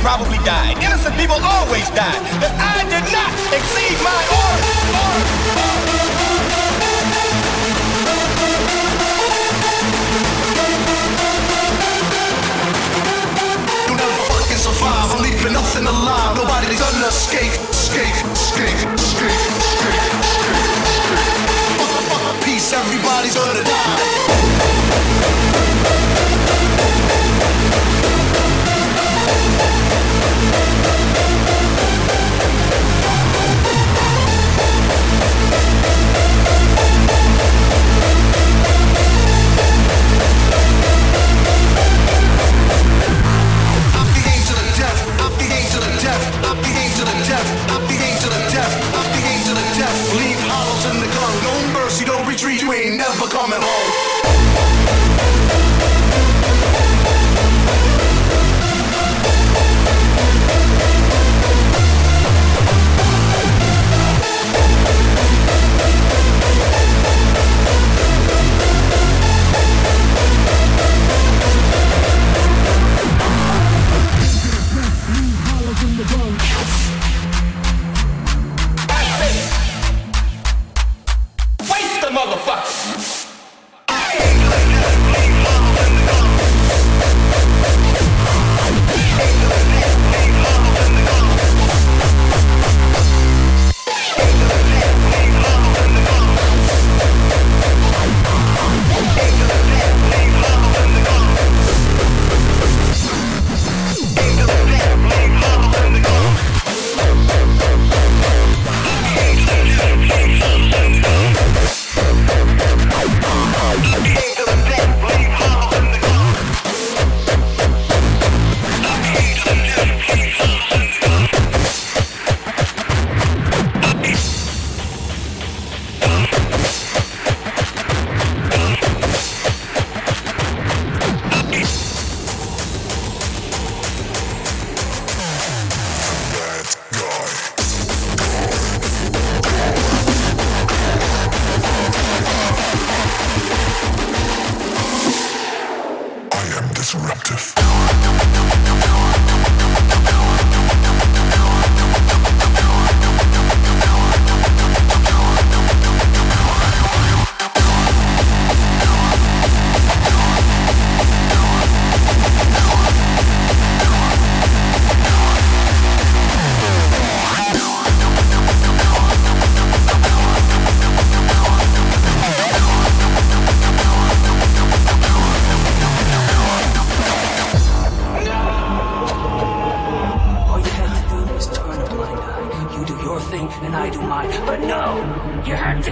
probably died. Innocent people always die. That I did not exceed my orders. Do not fucking survive. I'm leaving nothing alive. Nobody's gonna escape, escape, escape, escape, escape, escape. Fuck, fuck, peace. Everybody's gonna die.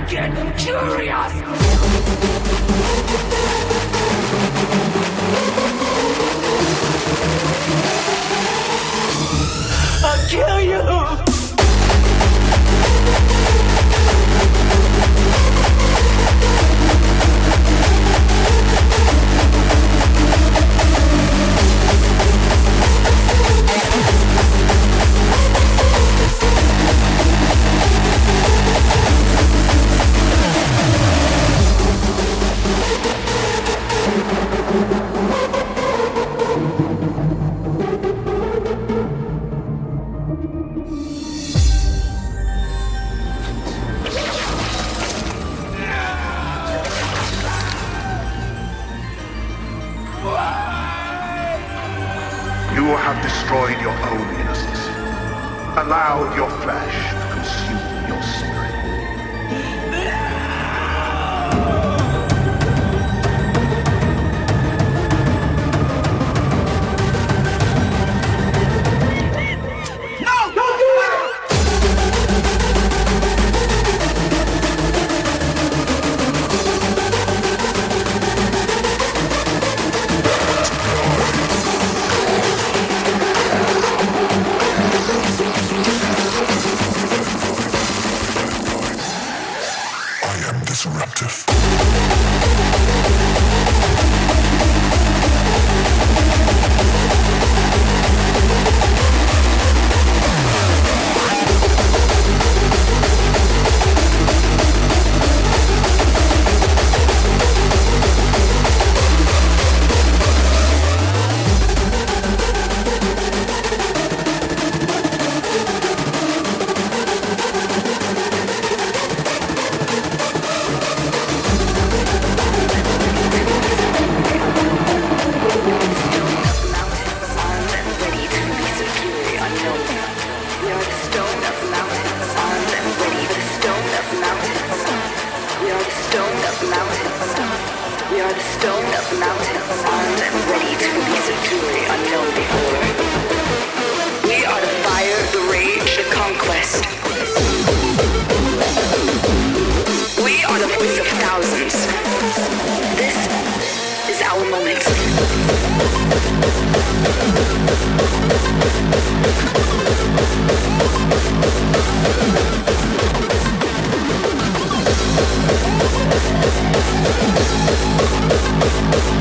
get curious!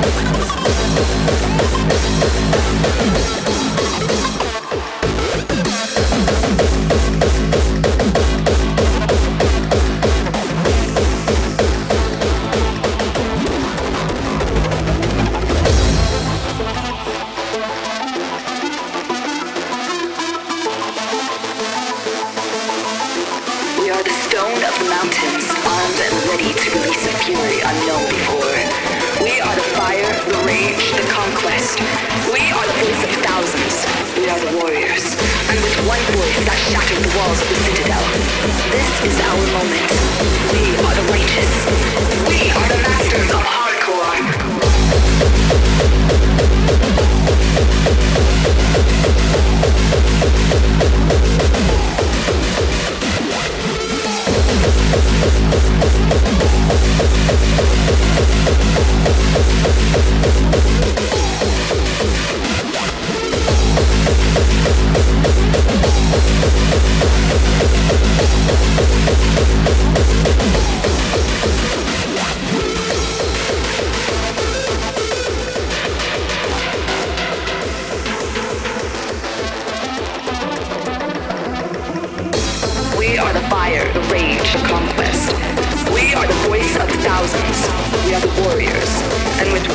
Thank you.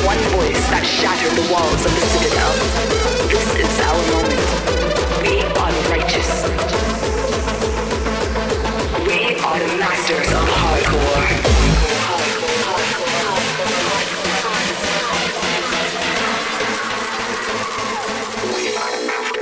one voice that shattered the walls of the citadel. This is our moment. We are righteous. We are the masters of hardcore. We'll be right back.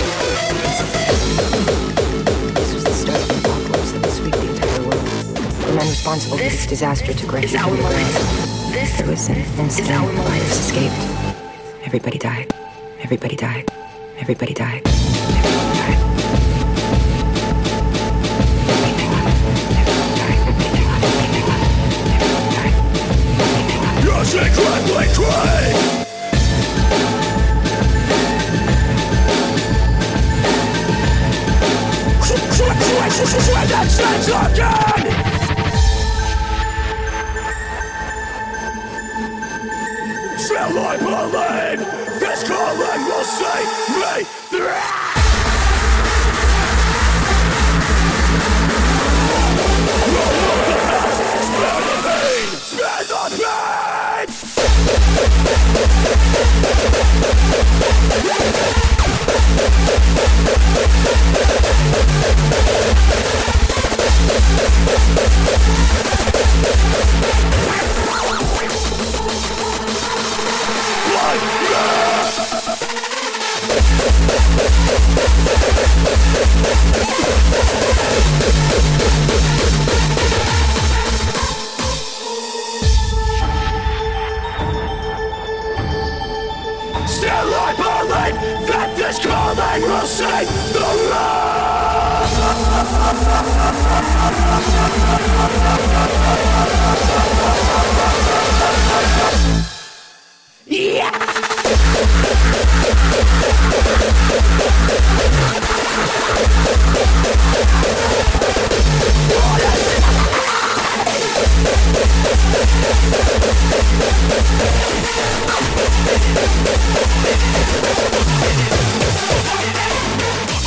disaster took refuge in the ground. There was an incident. Lives escaped. Everybody died. Everybody died. Everybody died. Everybody died. You're secretly trained! When that sense again! I believe this calling will see me through. Like Still I believe that this Still, I believe that this calling will see the road. どうやってだ!?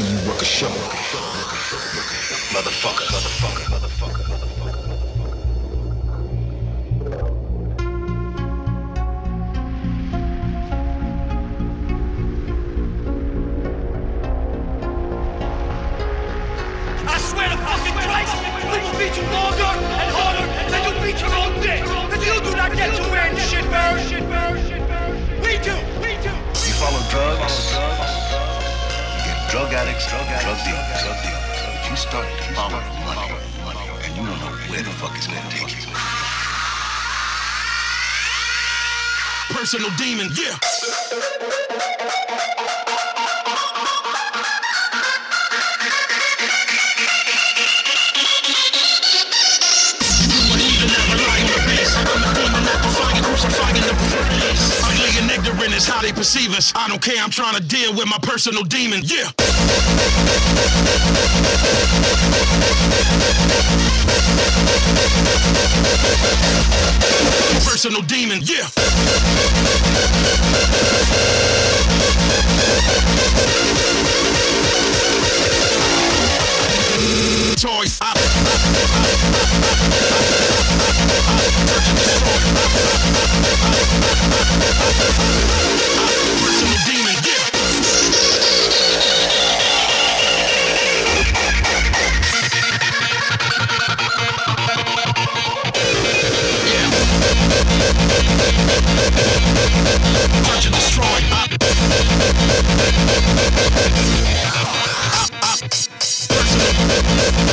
see you work a show. Motherfucker. and it's how they perceive us. I don't care, I'm trying to deal with my personal demon. Yeah. Personal demon, yeah. choice. I, I, I, I, I, I, I, Touch and destroy. Yeah.